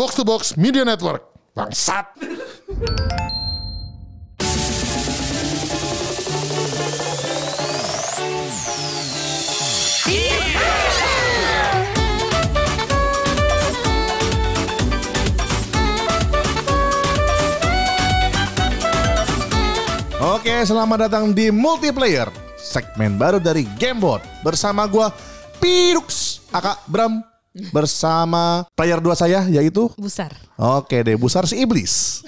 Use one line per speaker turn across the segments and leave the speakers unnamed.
Box to Box Media Network. Bangsat.
Oke, selamat datang di multiplayer segmen baru dari Gamebot bersama gua Pirux, Aka Bram bersama player dua saya yaitu
Besar.
Oke deh, Busar si Iblis.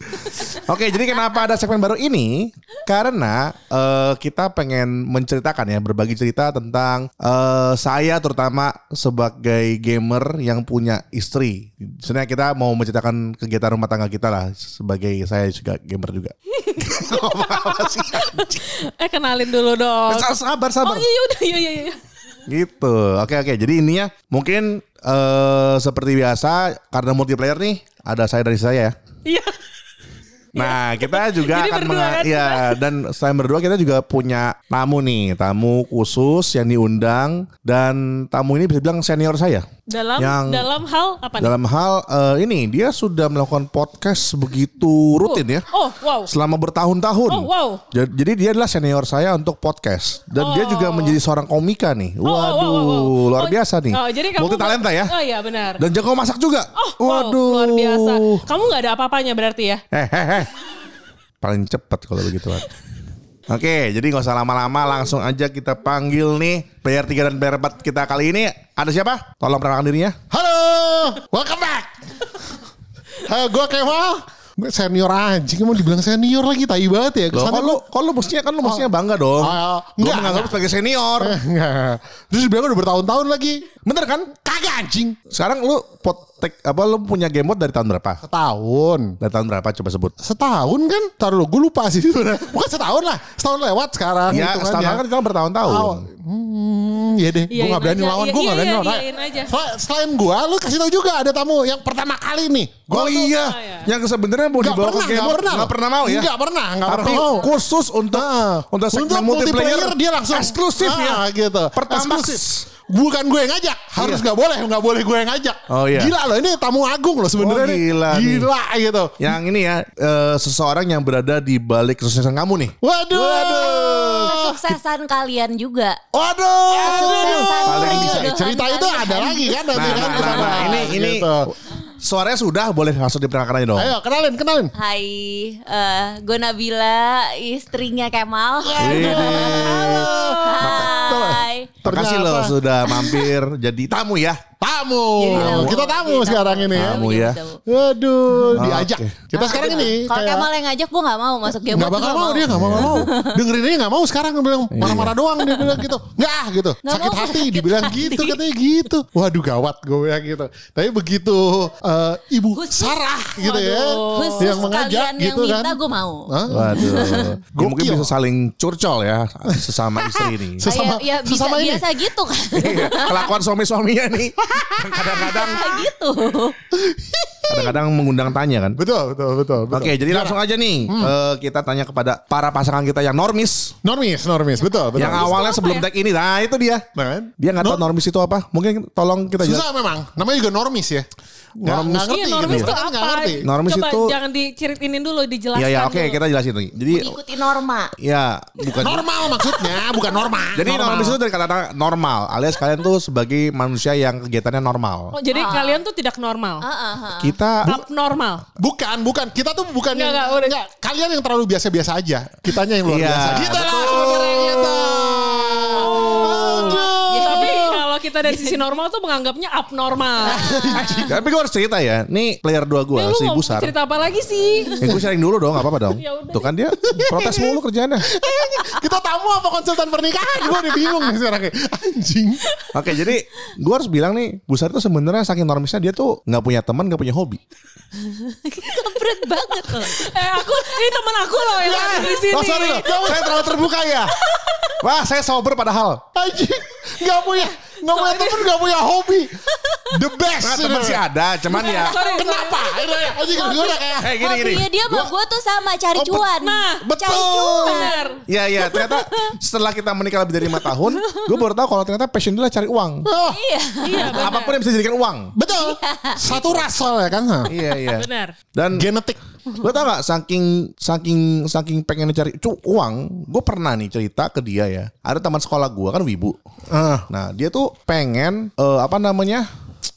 Oke, jadi kenapa ada segmen baru ini? Karena eh, kita pengen menceritakan ya, berbagi cerita tentang eh, saya terutama sebagai gamer yang punya istri. Sebenarnya kita mau menceritakan kegiatan rumah tangga kita lah, sebagai saya juga gamer juga.
Eh kenalin dulu dong.
Sabar, sabar.
Oh iya udah iya iya iya.
Gitu. Oke oke. Jadi ininya mungkin eh seperti biasa karena multiplayer nih ada saya dari saya ya.
Iya.
Nah, kita juga
Jadi
akan menga-
kan
ya dan selain berdua kita juga punya tamu nih, tamu khusus yang diundang dan tamu ini bisa bilang senior saya.
Dalam
Yang-
dalam hal apa nih?
Dalam hal eh, ini dia sudah melakukan podcast begitu rutin ya.
Oh wow.
Selama bertahun-tahun.
Oh, wow.
Ja- Jadi dia adalah senior saya untuk podcast dan dia juga
Oh.
menjadi seorang komika nih.
Oh, wow,
Waduh,
wow, wow, wow.
luar
Oh,
biasa nih.
Oh, jadi kamu
Multi talenta ya.
Oh iya benar.
Dan jago masak juga.
Oh, wow,
Waduh.
luar biasa. Kamu nggak ada apa-apanya berarti ya?
Eh, eh, eh. Paling cepet kalau begituan. Oke, jadi nggak usah lama-lama, langsung aja kita panggil nih player 3 dan player 4 kita kali ini. Ada siapa? Tolong perkenalkan dirinya.
Halo, welcome back. Halo, gue Kemal. Senior anjing, mau dibilang senior lagi, tai banget ya.
Loh, kalau kalau lu mestinya kan lu mestinya bangga dong.
Oh,
Gue
enggak,
menganggap sebagai senior.
Eh, Enggak. Terus dibilang udah bertahun-tahun lagi.
Bener kan?
Kagak anjing.
Sekarang lu potek apa lu punya game mode dari tahun berapa?
Setahun.
Dari tahun berapa coba sebut?
Setahun kan? Taruh lu, gue lupa sih. Bukan setahun lah. Setahun lewat sekarang.
Ya, setahun kan kita bertahun-tahun.
Awal. Hmm, iya deh. Gue
Iyain
gak berani
aja.
lawan.
Iya,
Gue
iya,
gak berani
iya,
lawan.
iyain aja.
Sel- Selain gue, lu kasih tau juga ada tamu yang pertama kali nih. Gua
Oh
tuh-
iya,
iya.
yang sebenarnya mau
Nggak
dibawa ke
pernah,
game
nggak
mode
pernah.
nggak pernah mau ya?
Nggak pernah, nggak
Tapi
pernah mau.
khusus untuk
Nah,
untuk segmen
untuk
multiplayer,
dia langsung
eksklusif ya.
Ah, gitu. Eksklusif. Bukan gue yang ngajak, harus nggak boleh, nggak boleh gue yang ngajak.
Oh, iya.
Gila loh, ini tamu agung loh sebenarnya.
Oh,
nih.
gila nih.
Gila gitu.
Yang ini ya eh, seseorang yang berada di balik kesuksesan kamu nih.
Waduh.
kesuksesan kalian juga.
Waduh.
Kesuksesan
Paling bisa.
Cerita itu
kalian.
ada lagi kan nanti
Nah,
kan.
nah, nah, nah, ini ini
Gitu.
suaranya sudah boleh langsung diperkenalkan aja dong.
Ayo kenalin, kenalin.
Hai, eh gue Nabila, istrinya Kemal. Hai.
Makasih
Ternyata.
loh sudah mampir jadi tamu ya.
Tamu.
Tamu.
Kita tamu
Jadi
sekarang ini ya.
Tamu ya.
Waduh,
Oh,
diajak.
oke.
Kita sekarang ini
Kalau
kayak-
Kemal yang ngajak gue gak mau masuk game
Gak bakal mau dia gak mau, gak mau. Dengerin aja gak mau sekarang dia bilang marah-marah doang dia bilang gitu. Nggak gitu.
Nggak
Sakit
mau,
hati
sakit
dibilang
hati.
gitu katanya gitu. Waduh gawat gue bilang gitu. Tapi begitu eh, Ibu
Khusus.
Sarah gitu ya.
Khusus
Yang mengajak
kalian yang
gitu kan.
minta gue mau.
Hah?
Waduh. Ya, mungkin bisa saling curcol ya sesama istri ini.
Sesama-
ya, ya bisa
sesama ini.
biasa gitu kan.
Iya, Kelakuan suami-suaminya nih. Kadang-kadang
gitu.
kadang-kadang mengundang tanya kan.
Betul, betul, betul. betul.
Oke, jadi langsung aja nih eh, kita tanya kepada para pasangan kita yang normis,
Normis, normis, betul, betul.
yang awalnya sebelum
ya?
tag ini. Nah, itu dia.
Nah, kan?
Dia nggak tahu
Nor-
normis itu apa. Mungkin tolong kita jelas.
Susah memang. Namanya juga normis ya. Nggak,
Normis.
nggak ngerti
Iya,
gitu.
normis itu
Kita
apa?
ngerti.
Normis
Coba
itu-
jangan diceritain dulu, dijelaskan
Iya, ya, oke,
dulu.
kita jelasin nih. Jadi
Ikuti norma.
ya, bukan
Normal maksudnya, bukan normal.
Jadi
Normal.
normis itu dari kata normal, alias kalian tuh sebagai manusia yang kegiatannya normal.
Oh, jadi kalian tuh tidak normal.
Ah, ah, ah.
Kita
Abnormal.
Bukan, bukan. Kita tuh bukan
Nggak,
yang
nggak, udah.
nggak. Kalian yang terlalu biasa-biasa aja. Kitanya yang luar
Iya,
biasa. Kita lah
betul.
gitu.
Kita dari sisi normal tuh menganggapnya abnormal.
Tapi gue harus cerita ya. Nih player dua gue
Ya, lu
si
mau
Busar.
cerita apa lagi sih?
Ya gue sharing dulu dong, apa-apa dong.
Ya.
Tuh kan dia protes mulu kerjaannya.
Kita tamu apa konsultan pernikahan? Gue udah bingung nih sekarang. Anjing.
Oke, jadi gue harus bilang nih, Busar itu sebenarnya saking normisnya dia tuh nggak punya teman, nggak punya hobi.
Berat banget loh.
Eh aku ini teman aku loh yang ada di sini.
Oh sorry loh, saya terlalu terbuka ya. Wah, saya sober padahal.
Anjing. Gak punya. Nggak punya temen nggak punya hobi. The best.
Nah, temen
ini.
sih ada, cuman ya.
Sorry,
Kenapa? Aja gue udah kayak.
Eh gini gini.
Dia sama gue tuh sama cari
Oh,
cuan.
Nah,
cari
betul.
cuan.
Bener.
Iya iya ternyata setelah kita menikah lebih dari lima tahun, gue baru tahu kalau ternyata passion dia adalah cari uang.
Oh,
Iya.
Iya. Apa
pun yang bisa dijadikan uang.
betul. Satu ras soalnya kan.
Iya iya.
Benar.
Dan
Genetik.
Lo tau gak saking saking saking pengen cari cu, uang, gue pernah nih cerita ke dia ya. Ada teman sekolah gue kan wibu.
Ah.
Nah dia tuh pengen eh, apa namanya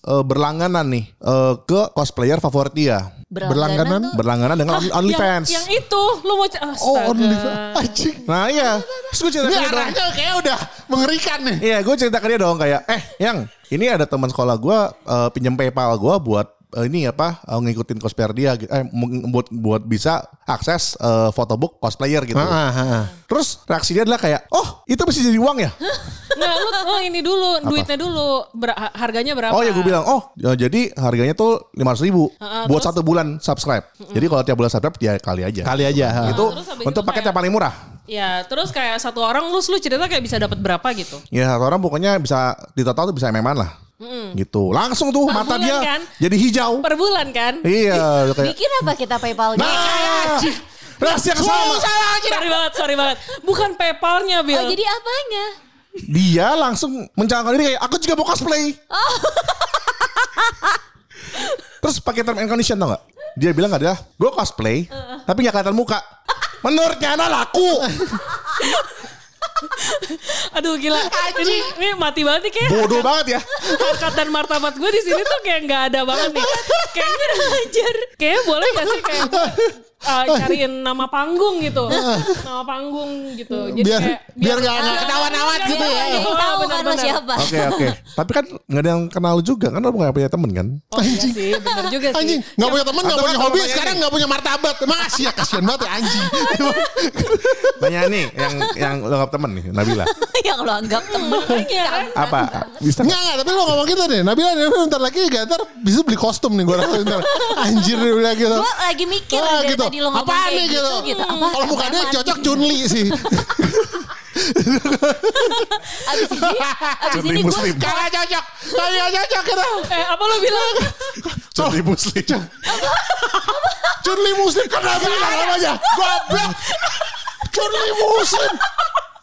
eh, berlangganan nih eh, ke cosplayer favorit dia.
Berlangganan?
tuh
Berlangganan dengan
Yang,
OnlyFans.
yang itu lu mau
Oh,
Astaga.
OnlyFans. Anjing.
Nah iya. Terus gue cerita ke dia dong.
kayak udah mengerikan nih.
Iya gue cerita ke dia dong kayak eh yang ini ada teman sekolah gue eh, pinjam PayPal gue buat eh, ini apa eh, ngikutin cosplayer dia gitu. eh buat buat bisa akses eh, photobook cosplayer gitu.
Ah, ah, ah.
Terus reaksi dia adalah kayak oh itu bisa jadi uang ya?
Nggak, lu, lu ini dulu, duitnya dulu. Ber- ha- harganya berapa?
Oh ya gue bilang oh ya, jadi harganya tuh lima ribu
Heeh,
buat
terus?
satu bulan subscribe. Jadi kalau tiap bulan subscribe ya kali aja.
Kali aja. ha.
Itu
Terus
untuk paket
kayak-
yang paling murah.
Ya, terus kayak satu orang lu lu cerita kayak bisa dapat berapa gitu.
Ya satu orang pokoknya bisa di total tuh bisa mm lah. Gitu. Langsung tuh
Per
mata dia
kan?
jadi hijau.
Per bulan kan?
Iya kayak
Bikin apa kita PayPal?
Nah, reaksi yang sama.
Sorry banget, sorry banget. Bukan PayPal-nya, Bill.
Oh jadi apanya?
Dia langsung mencalonkan diri kayak aku juga mau cosplay. Terus pakai term and condition tau gak? Dia bilang gak ada, gue cosplay, tapi gak kelihatan muka. Menurutnya anak laku.
Aduh gila. Ini, ini mati banget nih kayak
Bodoh banget ya.
harkat dan martabat gue di sini tuh kayak nggak ada banget nih. Kayaknya anjir. Kayaknya boleh gak sih kayak uh, cariin nama panggung gitu. Nama panggung gitu. Jadi
Biar
kayak
biar nggak nggak awat
Iya,
gitu ya.
Jadi tahu kan siapa?
Oke oke. Tapi kan gak ada yang kenal juga kan lo gak punya temen kan?
Oh iya sih, bener juga sih.
Anjing, nggak punya teman, nggak punya hobi, sekarang nggak punya martabat. Makasih ya, kasihan banget ya anjing.
Banyak nih yang yang lo gak temen nih Nabila.
Yang lo anggap temen.
Iya?
Apa? Bisa
Nggak, nggak, tapi lo ngomong gitu deh. Nabila, Nabila bentar lagi gak ntar bisa beli kostum nih gue rasa bentar. Anjir dia bilang gitu.
Gue lagi mikir
gitu.
Tadi lo ngomong
Apaan
kayak
nih
gitu.
gitu?
gitu. Apa?
Kalau mukanya cocok Chunli sih.
Abis ini, abis
Chun-Li
ini gue
muslim.
Kagak cocok. Kagak cocok gitu.
Eh apa lo bilang?
Jadi muslim.
Chunli muslim kenapa namanya? Goblok. Chunli muslim.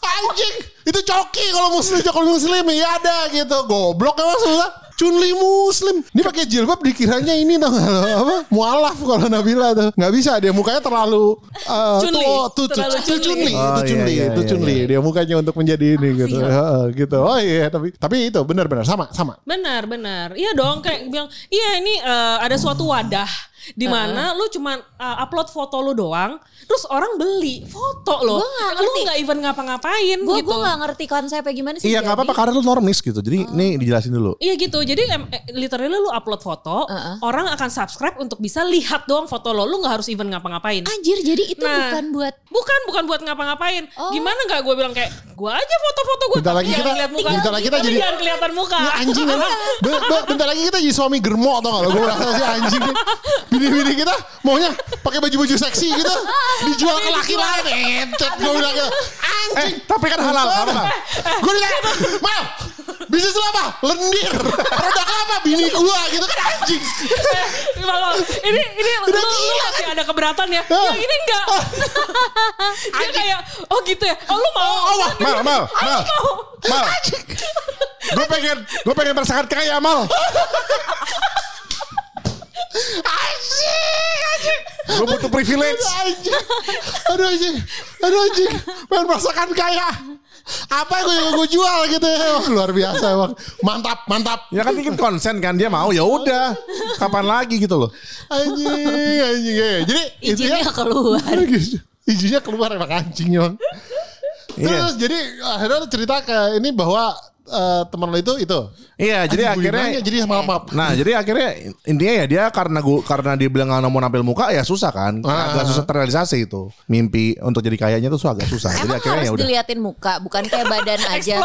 Anjing. Itu coki kalau muslim, kalau muslim ya ada gitu. Goblok ya maksudnya. Chunli muslim. Ini pakai jilbab dikiranya ini tau gak lo apa? Mualaf kalau Nabila tuh. Nggak bisa dia mukanya terlalu uh,
Chunli.
tuh, tuh, tuh,
Terlalu
itu
Chunli.
Chunli,
Oh,
itu
iya,
Chunli,
iya,
itu
iya,
Chunli.
iya.
Dia mukanya untuk menjadi ini gitu. Heeh, gitu. Oh iya, tapi tapi itu benar-benar sama, sama.
Benar, benar. Iya dong kayak bilang, iya ini eh, ada suatu wadah di mana lu cuman eh, upload foto lu doang, terus orang beli foto lo.
Gua nggak
Lu nggak even ngapa-ngapain
gue
gitu.
gue gak ngerti konsepnya gimana sih.
Iya gak apa-apa karena lu normis gitu. Jadi nih dijelasin dulu.
Iya gitu. Jadi em, eh, literally lu upload foto,
Uh-uh.
orang akan subscribe untuk bisa lihat doang foto lo. Lu nggak harus even ngapa-ngapain.
Anjir jadi itu
Nah.
bukan buat
Bukan, bukan buat ngapa-ngapain.
Oh.
Gimana nggak gue bilang kayak gue aja foto-foto gue.
Bentar lagi kita- bentar lagi kita jadi-
jangan kelihatan muka.
Ya anjing. Be- be- bentar lagi kita jadi suami germo tau gak lo. Gue rasa sih anjing. Bini-bini kita maunya pakai baju-baju seksi gitu. Dijual ke laki lain. Entet gue bilang gitu.
Eh
Anjing.
tapi kan halal. halal.
Gue ditanya. Mal. Bisnis lo apa? Lendir. Produk apa? Bini gue gitu kan anjing.
Malah, ini ini lu,
Udah
lu masih ada keberatan ya?
Ah.
Yang ini enggak. Dia kayak oh gitu ya. Oh lu mau?
Oh, wah.
Mal, mal, mal. Mal. Gue pengen, gue pengen merasakan kaya mal.
Anjing. Anjing.
Gue butuh privilege.
Anjing. Aduh anjing. Aduh anjing. Pengen merasakan kaya. Apa yang gue, gue jual gitu ya. Wah, luar biasa emang. Mantap, mantap.
Ya kan bikin konsen kan dia mau ya udah. Kapan lagi gitu loh.
Anjing, anjing. ya. Jadi
izinnya
intinya-
keluar.
Izinnya keluar emang anjing emang.
Iya.
Terus jadi akhirnya cerita ke ini bahwa eh, teman lo itu itu.
Iya, jadi
Anjing, gue
akhirnya
nanya, jadi maaf maaf.
Nah jadi akhirnya intinya ya dia karena gua karena dia bilang nggak mau nampil muka ya susah kan,
Ah.
agak susah terrealisasi itu mimpi untuk jadi kayanya tuh agak susah. jadi
Emang
akhirnya ya
harus
udah.
diliatin muka, bukan kayak badan aja.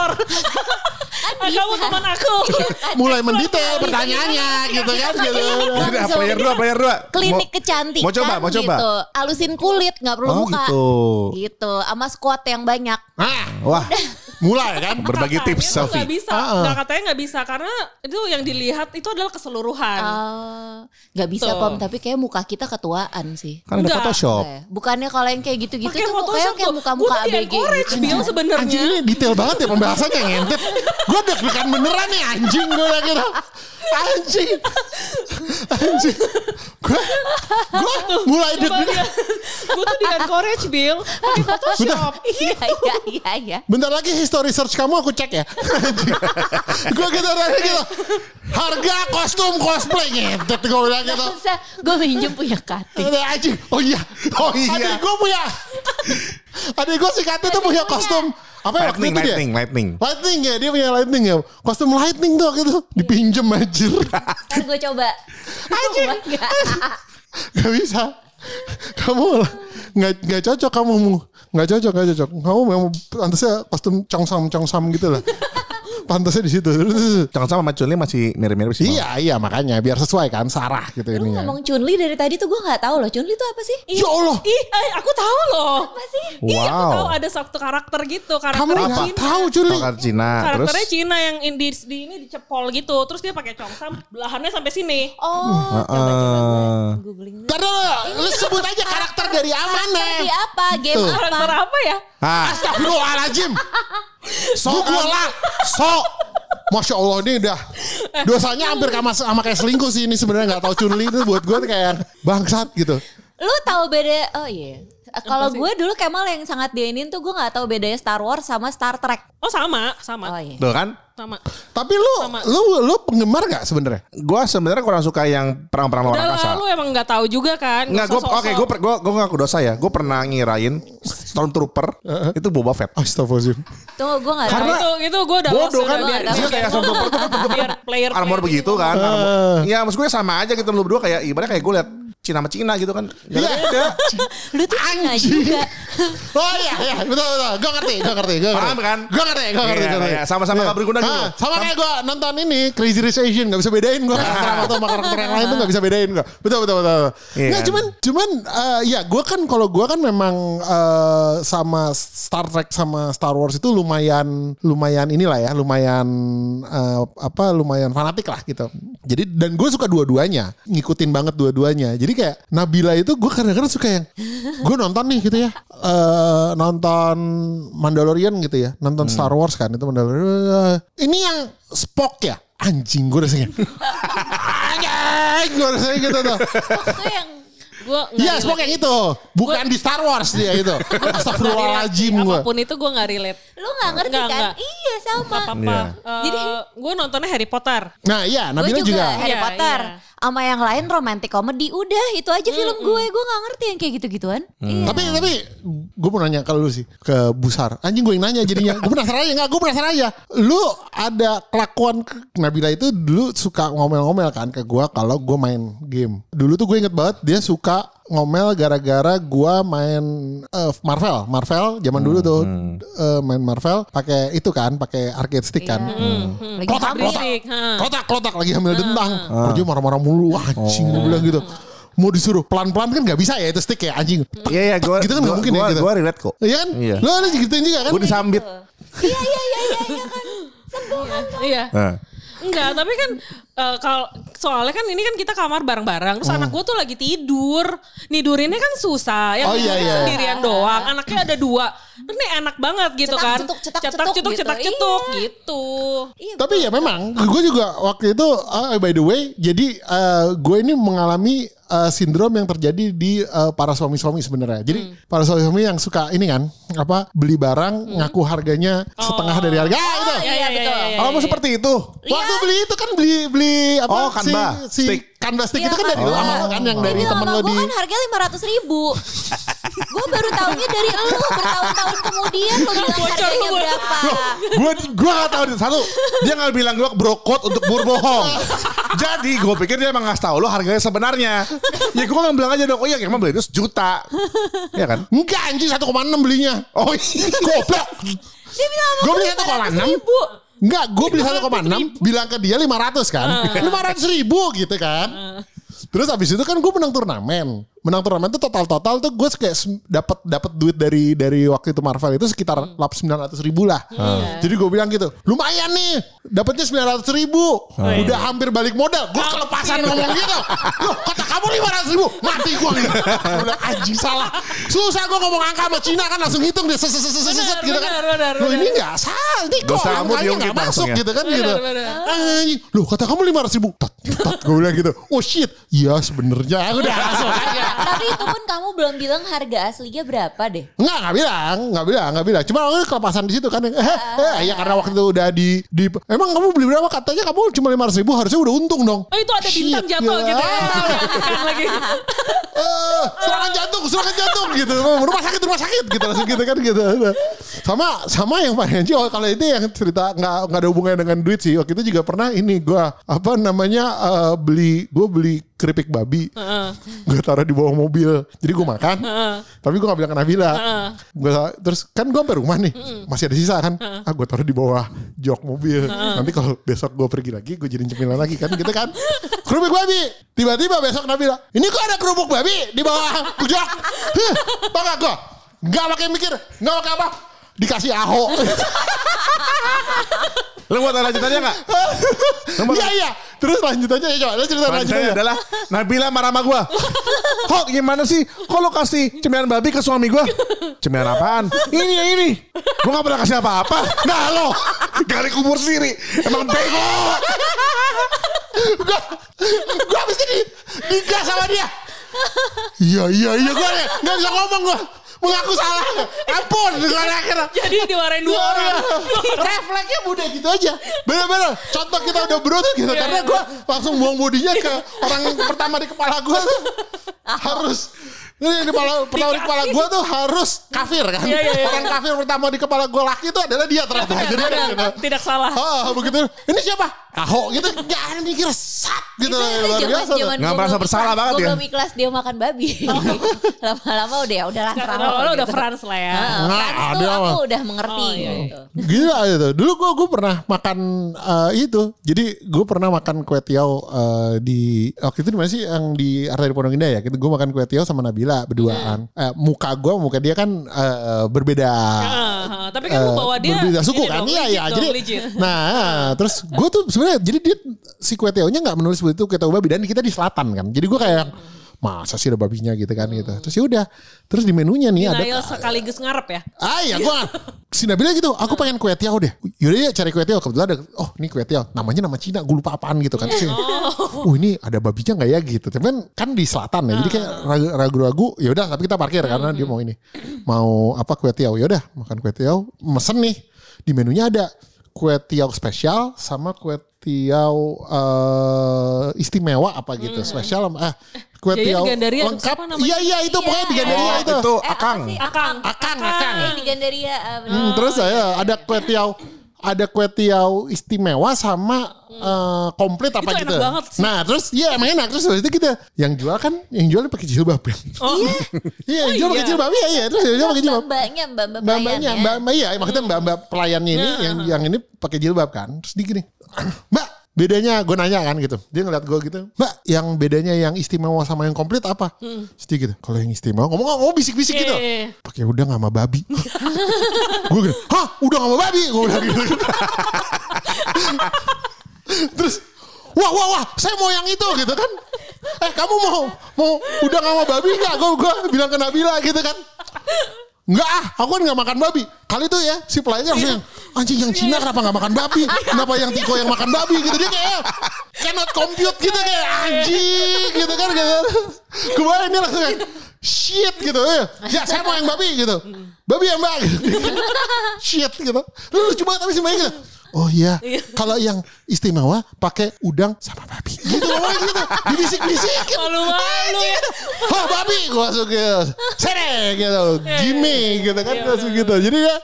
Ah, Kamu teman aku.
Mulai mendetail pertanyaannya gitu kan gitu.
Jadi apa, player dua, player dua.
Klinik kecantikan
Mau coba, mau coba.
gitu. Alusin kulit, nggak perlu
Oh
muka.
gitu.
Gitu, sama squat yang banyak.
Nah,
Wah,
mulai kan.
Berbagi tips selfie.
nggak bisa,
Ah, ah.
nggak katanya nggak bisa karena itu yang dilihat itu adalah keseluruhan.
Oh, nggak bisa
Tuh.
pom tapi kayak muka kita ketuaan sih.
Kan ada. Photoshop.
Eh, Bukannya kalau yang kayak gitu-gitu tuh mukanya kayak
tuh.
muka-muka
Gua tuh di
ABG
encourage
gitu.
Bill sebenarnya.
Anjing ini detail banget ya pembahasannya ngintip. Gue deg-degan beneran nih anjing gue lagi Anjing. Anjing. Gue gue mulai deg-degan.
gue tuh di encourage Bill pakai Photoshop.
Iya iya iya iya.
Bentar lagi history search kamu aku cek ya. gue gitu gitu. Harga kostum cosplay ngentet gue bilang gitu.
Bisa gue minjem punya.
Ada anjing. Oh iya.
Oh iya.
Adik gue punya. Adik gue si Kati tuh punya kostum. Apa ya waktu
Lightning,
dia?
lightning, lightning.
Lightning ya dia punya lightning ya. Kostum lightning tuh gitu. Dipinjem anjir.
Ntar gue coba. Anjir.
Gak bisa. Kamu. Nggak, nggak cocok kamu. Nggak cocok, nggak cocok. Kamu memang pantasnya kostum congsam-congsam gitu lah. Pantasnya di situ.
Jangan sama sama Chun-Li masih mirip-mirip sih.
iya, iya makanya. Biar sesuai kan. Sarah gitu
Lu
ininya.
ngomong Chunli dari tadi tuh gue nggak tahu loh. Chunli tuh apa sih?
Ya Allah.
Ih, eh, aku tahu loh.
Apa sih?
Iya, aku
Wow.
tahu ada satu karakter gitu, karakter
Kamu
Cina.
tahu Juli.
Tongkat Cina. Terus
Karakternya Cina yang di, di ini dicepol gitu. Terus dia pakai congsam, belahannya sampai sini.
Oh, coba coba
eh,
gue googling. dulu.
Karena lu sebut aja karakter dari Amane.
Di apa? Game
Tuh.
Karakter
apa?
apa ya?
ah,
Astagfirullahaladzim. So gue lah. So. Masya Allah ini udah dosanya hampir sama, sama kayak selingkuh sih ini sebenarnya nggak tahu Chunli itu buat gue kayak bangsat gitu.
Lu tahu beda? Oh iya. Kalau gue dulu Kemal yang sangat diinin tuh gue nggak tahu bedanya Star Wars sama Star Trek.
Oh sama, sama,
Oh iya.
tuh kan?
Sama.
Tapi lu
Sama.
lu lu penggemar gak sebenarnya?
Gue sebenarnya kurang suka yang perang-perang luar angkasa.
lah, lu emang nggak tahu juga kan?
Enggak, gue
usah
oke,
sosok.
gue gue gue ngaku dosa ya. Gue pernah ngirain Stormtrooper itu Boba Fett.
Astagfirullahaladzim.
Tunggu gue nggak tahu.
Karena itu itu gue udah
Bodoh kan
biar-
dia kayak Stormtrooper tuh
biar player
armor
player
begitu
gitu.
kan. armor. Ya maksud gue sama aja gitu lu berdua kayak ibaratnya kayak gue liat Cina sama Cina gitu kan. Gak
Iya.
Lu tuh Cina juga.
Oh iya iya betul betul. Gue ngerti, gue ngerti, gue ngerti.
Paham kan?
Gue ngerti, gue ngerti.
Iya,
gua ngerti.
iya, sama-sama nggak berguna gitu.
Sama kayak gue nonton ini Crazy Rich Asian gak bisa bedain gue karakter tuh sama karakter yang lain tuh gak bisa bedain gue. Betul betul betul.
Iya
Nggak, cuman cuman eh, ya gue kan kalau gue kan memang eh, sama Star Trek sama Star Wars itu lumayan lumayan inilah ya lumayan eh, apa lumayan fanatik lah gitu. Jadi dan gue suka dua-duanya ngikutin banget dua-duanya. Jadi kayak Nabila itu gue kadang-kadang suka yang gue nonton nih gitu ya. Eh, nonton Mandalorian gitu ya nonton Star Wars kan itu Mandalorian. Ini yang Spock ya? Anjing gue rasanya. Anjing gue rasanya gitu tuh.
Itu yang
Gue
Iya Spock yang itu bukan di Star Wars dia itu Astagfirullahaladzim gue
Apa pun itu gue nggak relate.
lu nggak ngerti
Nggak,
kan?
nggak.
Iya sama.
Apa-apa.
Iya.
Jadi gue nontonnya Harry Potter.
nah iya Nabila
juga,
juga,
Harry
Iya,
Potter.
iya.
Sama yang lain romantic comedy udah itu aja film gue. Gue nggak ngerti yang kayak gitu-gituan. Iya.
Tapi tapi gue mau nanya ke lu sih ke Busar. Anjing gue yang nanya jadinya. Gue penasaran aja nggak? Gue penasaran aja. Lu ada kelakuan ke Nabila itu dulu suka ngomel-ngomel kan ke gue kalau gue main game. Dulu tuh gue inget banget dia suka ngomel gara-gara gue main eh, Marvel. Marvel zaman dulu tuh eh, main Marvel pakai itu kan, pakai arcade stick kan.
Lagi
Klotak,
hamil.
klotak,
ha.
klotak, klotak lagi hamil dentang. Kerja marah-marah mulu, Wah, anjing gue bilang gitu. Mau disuruh pelan-pelan kan gak bisa ya itu stick ya anjing.
Iya iya gue
Gitu kan nggak mungkin ya,
gue
gitu.
gue relate kok.
Iya kan?
Iya.
Lo ada gituin juga kan?
Gue disambit.
Iya iya iya iya iya kan. Sebel kan.
Iya. Enggak, tapi kan eh, kalau soalnya kan ini kan kita kamar bareng-bareng. Terus anak gue tuh lagi tidur. Nidurinnya kan susah. Yang
Oh, iya,
tidurnya
iya.
sendirian doang. Anaknya ada dua. Terus ini enak banget gitu
Cetak,
kan.
cetuk, cetak,
cetak
cetuk
cetuk,
gitu.
cetak cetuk
Iya.
gitu.
Iya.
Tapi ya memang gue juga waktu itu ah, by the way jadi eh, gue ini mengalami eh, sindrom yang terjadi di eh, para suami-suami sebenarnya. Jadi para suami-suami yang suka ini kan apa beli barang ngaku harganya setengah dari harga. Ah, itu.
Iya, iya,
betul.
iya, iya,
Oh, mau
iya.
seperti itu.
Waktu beli itu kan beli beli apa
Oh, Canva,
si, si
stick.
Canva stick
Iya,
itu kan dari
kan.
lama kan yang dari
Ini
temen lo
gue
di
kan harganya lima ratus ribu. gue baru tahunya dari lu bertahun-tahun kemudian lu bilang harganya berapa.
Gue gue gak tahu satu dia nggak bilang gue brokot untuk berbohong. Jadi gue pikir dia emang ngasih tahu lo harganya sebenarnya. Ya gue nggak bilang aja dong. Oh iya emang beli itu sejuta. Ya kan?
Enggak anjing 1,6 belinya.
Oh iya.
Goblok.
Dia bilang
Gue
gue
beli 1,6
ribu.
Enggak, gue beli 1,6 bilang ke dia 500 kan. 500 ribu gitu kan. Terus abis itu kan gue menang turnamen. Menang turnamen tuh total total tuh gue kayak dapat dapat duit dari dari waktu itu Marvel itu sekitar sembilan ratus ribu lah. Jadi gue bilang gitu, lumayan nih, dapatnya sembilan ratus ribu, udah hampir balik modal. Gue kelepasan ngomong gitu, Loh, kata kamu lima ratus ribu, mati gue gitu. Bilang anjing salah, susah gue ngomong angka sama Cina kan langsung hitung deh, set set set set, set, set, gitu kan.
Benar.
ini nggak salah, ini kok angkanya nggak masuk
ya?
gitu kan gitu. Anjing, loh kata kamu lima ratus ribu, tat, tat, gue bilang gitu. Oh shit, iya sebenarnya aku udah langsung aja.
Tapi itu pun kamu belum bilang harga aslinya berapa deh.
Enggak, enggak bilang, enggak bilang, enggak bilang. Cuma aku kelepasan di situ kan. Eh, eh, ya karena waktu itu udah di, di emang kamu beli berapa? Katanya kamu cuma lima ribu, harusnya udah untung dong.
Oh itu ada bintang
Shit,
jatuh
ya.
gitu ya. Diangkat lagi.
Eh, serangan jantung, serangan jantung gitu. Rumah sakit, rumah sakit gitu langsung gitu kan gitu. Sama sama yang paling anjing oh, kalau itu yang cerita nggak nggak ada hubungannya dengan duit sih. Waktu itu juga pernah ini gua apa namanya eh, beli gua beli keripik babi. Gue taruh di bawah mobil. Jadi gue makan. Tapi gue gak bilang ke Nabila. Gua, terus kan gue sampai rumah nih. Masih ada sisa kan. Ah gue taruh di bawah jok mobil. Nanti kalau besok gue pergi lagi gue jadi cemilan lagi kan gitu kan. Kerupuk babi. Tiba-tiba besok Nabila. Ini kok ada kerupuk babi di bawah jok. Huh, Bangga gue. Gak pakai mikir. Gak pakai apa. Dikasih aho.
Lu mau tahu lanjutannya gak?
Iya iya. Terus lanjutannya ya coba. Lu cerita
Lanjutannya adalah Nabila marah sama gue. Kok gimana sih? Kok lo kasih cemilan babi ke suami gue? Cemilan apaan? Ini ya ini. Gue gak pernah kasih apa-apa. Nah lo. Gali kubur sendiri. Emang bego.
gue gue habis ini digas sama dia iya iya iya gue nggak bisa ngomong gue mengaku salah. Ampun akhirnya
Jadi dimarahin dua orang.
refleksnya udah gitu aja. Bener-bener contoh kita udah berutuh gitu
Iya,
karena
iya.
gue langsung buang bodinya ke orang pertama di kepala gue tuh harus ini di kepala pertama di kepala gue tuh harus kafir kan
Iya, iya, iya.
orang kafir pertama di kepala gue laki itu adalah dia ternyata jadi kan gitu.
Benar, Tidak salah.
Ah, begitu. Ini siapa? Ahok gitu. Gak ada mikir sat gitu.
itu itu
Luar biasa tuh.
zaman
Nggak merasa bersalah banget ya?
Gue kelas dia makan babi. Lama-lama udah ya udahlah
lo udah
gitu.
France lah ya.
Frans tuh aku udah mengerti
Oh, iya.
gitu.
Gila gitu. Dulu gue gue pernah makan eh, itu. Jadi gue pernah makan kue tiaw eh, di waktu itu di mana sih yang di Arteri Pondok Indah ya. Gitu gue makan kue tiaw sama Nabila berduaan.
Hmm.
Eh, muka gue muka dia kan eh, berbeda.
Heeh, tapi kan
eh,
lu bawa dia
berbeda suku kan iya
dong,
jadi
legit.
nah terus gue tuh sebenarnya jadi dia si kue tiawnya nggak menulis itu kue tiaw babi dan kita di selatan kan jadi gue kayak masa sih ada babinya? gitu kan gitu. Terus ya udah terus di menunya nih ada
Denial sekaligus ngarep ya.
Ah iya gue Si Nabila gitu Aku pengen kue tiaw deh. Yaudah ya cari kue tiaw Kebetulan ada Oh ini kue tiaw Namanya nama Cina Gue lupa apaan gitu kan. Terus, Oh. Ini ada babinya gak ya? Gitu. Tapi kan, kan di selatan ya Jadi kayak ragu- ragu-ragu ya udah tapi kita parkir Karena dia mau ini Mau apa kue tiaw. Yaudah makan kue tiaw Mesen nih. Di menunya ada Kue tiaw spesial Sama kue tiaw eh, istimewa apa gitu Spesial sama- eh, Kue tiaw
Gandaria,
lengkap? Iya iya itu pokoknya di Gandaria
Oh,
itu
itu
Eh, apa
akang.
sih?
Akang.
Akang, akang.
Eh, di Gandaria. bener.
Hmm, terus saya ada kue tiaw ada kue tiaw istimewa sama eh, komplit apa
Itu enak
gitu.
banget sih.
Nah, terus iya emang enak terus itu kita yang jual kan yang jual pakai jilbab ya.
Oh,
Iya, yang jual
iya.
pakai jilbab iya iya terus yang jual pakai jilbab.
Mbak-mbaknya, mbak-mbak
Mbak-mbaknya,
pelayannya.
mbak mbak iya maksudnya mbak-mbak pelayannya ini
Iya.
yang yang ini pakai jilbab kan. Terus dia gini, "Mbak, bedanya gue nanya kan gitu. Dia ngeliat gue gitu, "Mbak, yang bedanya yang istimewa sama yang komplit apa?" Terus dia gitu, "Kalau yang istimewa ngomong ngomong bisik-bisik gitu."
iya, iya.
Pakai udang sama babi. gue gitu, "Hah, udang sama babi?" Gue bilang gitu. Terus Wah, wah, wah, saya mau yang itu gitu kan. Eh, kamu mau mau udang sama babi nggak? Gue gue bilang ke Nabila gitu kan. Enggak ah, aku kan nggak makan babi. Kali itu ya si pelayannya langsung yang, anjing yang Cina kenapa nggak makan babi? Kenapa yang Tiko yang makan babi gitu dia kayak cannot compute gitu kayak anjing gitu kan gitu. Kemarin dia langsung kayak shit gitu ya. Ya saya mau yang babi gitu. Babi ya mbak gitu. shit gitu. Lu lucu banget tapi semuanya gitu. Oh iya, kalau yang istimewa pakai udang sama babi. Gitu ngomongnya gitu. Dibisik-bisik.
Malu-malu ya.
Oh babi gue langsung gitu. Sere gitu. Gimme gitu kan
Iya,
langsung
bener.
gitu. Jadi ya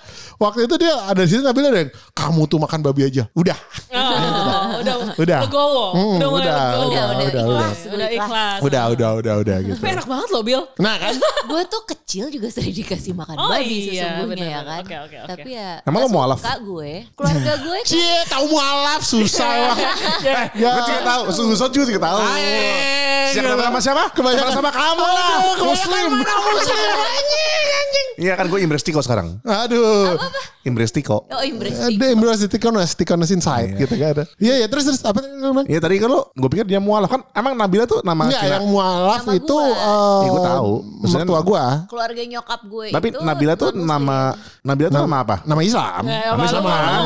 waktu itu dia ada di situ Nabila ada yang kamu tuh makan babi aja. Udah.
Oh, udah
Udah.
legowo.
Hmm,
udah mulai
udah,
legowo.
udah,
udah,
udah,
ikhlas.
Udah, udah ikhlas.
Udah, udah, udah, udah gitu.
Tapi enak banget loh Bill.
Nah kan?
gue tuh kecil juga sering dikasih makan
Oh,
babi
iya,
sesungguhnya ya
benar.
kan.
Oke, oke, oke.
Tapi ya
Emang lo mualaf?
suka gue. Keluarga gue kan
Cie, tahu mualaf susah. Wah.
Eh, gue juga tahu. Susun juga juga tahu. Siapa sama siapa? Kebanyakan sama kamu lah. Muslim.
Muslim anjing, anjing.
Iya kan gue Imbrestiko sekarang.
Aduh.
Imbrestiko.
Oh Imbres
Ada embrace the Ticonas, Ticonas inside gitu kan ada. Iya, iya, terus terus apa tadi lu bilang?
Iya tadi kan lo, gue pikir dia mualaf kan. Emang Nabila tuh nama
Enggak, yang mualaf
Nama
itu eh
Iya, gua tahu. Maksudnya-
mertua gua.
keluarga nyokap gue
Tapi Nabila tuh nama Nabila tuh nama apa?
Nama Islam.
Eh, apa,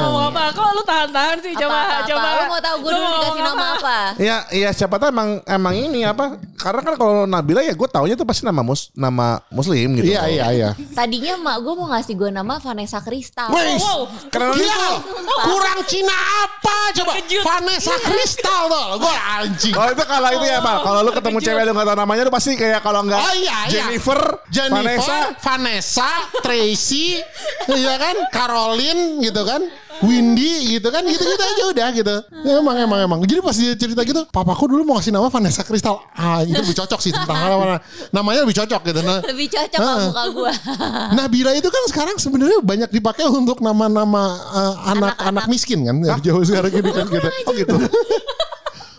ngomong apa? Kok lu tahan-tahan sih?
apa,
Coba,
apa, apa.
coba.
Lu mau tahu gue
Lu
dulu dikasih nama apa?
Iya, iya siapa tahu emang emang ini apa? Karena kan kalau Nabila ya gue taunya tuh pasti nama mus nama Muslim gitu.
Iya, iya, iya.
Tadinya mak gue mau ngasih gue nama Vanessa Kristal.
Wih,
Wow.
Karena
Gila,
itu.
kurang Cina apa coba?
Kejut.
Vanessa Kristal tuh, gue anjing.
Oh itu kalau itu ya Pak. Kalau lu ketemu cewek lu nggak tahu namanya lu pasti kayak kalau nggak
Oh iya, iya.
Jennifer,
Jennifer,
Vanessa.
Vanessa, Tracy, iya kan, Caroline gitu kan, Windy gitu kan, gitu-gitu aja udah gitu. Ya, emang emang emang. Jadi pas dia cerita gitu, papaku dulu mau ngasih nama Vanessa Kristal. Ah, itu lebih cocok sih tentang nama namanya lebih cocok gitu. Nah,
Lebih cocok sama
Heeh.
muka gue.
Nabila itu kan sekarang sebenarnya banyak dipakai untuk nama-nama eh, anak-anak miskin kan, ya, jauh sekarang gini kan gitu. Oh gitu.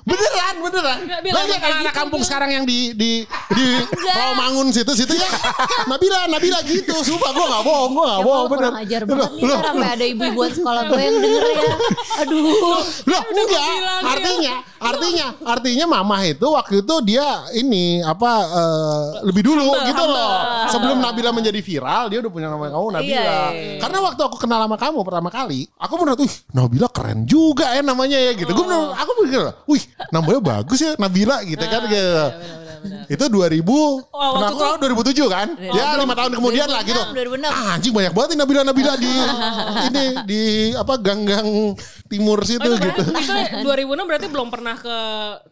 Beneran, beneran. Banyak anak-anak
gitu,
kampung
Bil.
sekarang yang di di di Rawamangun situ situ ya. Nabila, Nabila gitu. Sumpah gue gak bohong, gue gak
Ya
bohong bener.
ajar banget nih ntar sampai ada ibu-ibu sekolah gue yang denger ya. Aduh.
Loh, enggak.
ya.
Artinya, artinya, artinya mama itu waktu itu dia ini apa eh, lebih dulu gitu loh. Sebelum Nabila menjadi viral, dia udah punya nama kamu Nabila.
Iya, iya, iya.
Karena waktu aku kenal sama kamu pertama kali, aku bener tuh, Nabila keren juga ya namanya ya gitu. Gue bener, aku pikir, wih, namanya bagus ya Nabila gitu kan gitu. Itu 2000,
waktu
pernah aku
itu-
tahu 2007 kan? Ya lima tahun kemudian lah gitu.
2006.
Ah, anjing banyak banget nih Nabila-Nabila di ini di apa gang-gang timur situ
Oh, itu,
gitu.
berarti- itu 2006 berarti belum pernah ke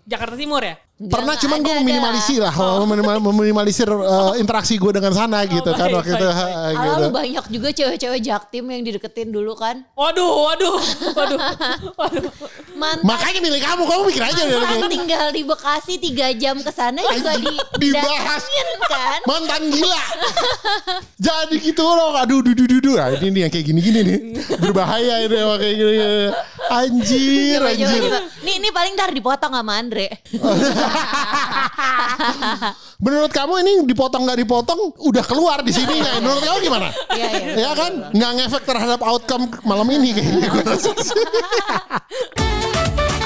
Jakarta Timur ya?
Pernah cuman gue meminimalisir lah, meminimal- meminimalisir uh, interaksi gue dengan sana gitu kan
baik,
waktu itu.
baik,
gitu.
banyak juga cewek-cewek jaktim yang dideketin dulu kan.
Waduh, waduh, waduh, waduh.
Mantan,
Makanya milih kamu, kamu mikir aja deh.
mantan tinggal di Bekasi 3 jam ke sana juga di
Dibahas.
kan.
Mantan gila. Jadi gitu loh. Aduh, dudu dudu. Nah, ini nih yang kayak gini-gini nih. Berbahaya ini emang kayak gini. Anjir,
Coba,
anjir.
coba. Nih, ini paling ntar dipotong sama Andre.
Menurut kamu ini dipotong nggak dipotong udah keluar di sini nggak? Menurut kamu gimana?
Iya, iya.
Ya kan? Nggak ngefek terhadap outcome malam ini kayaknya.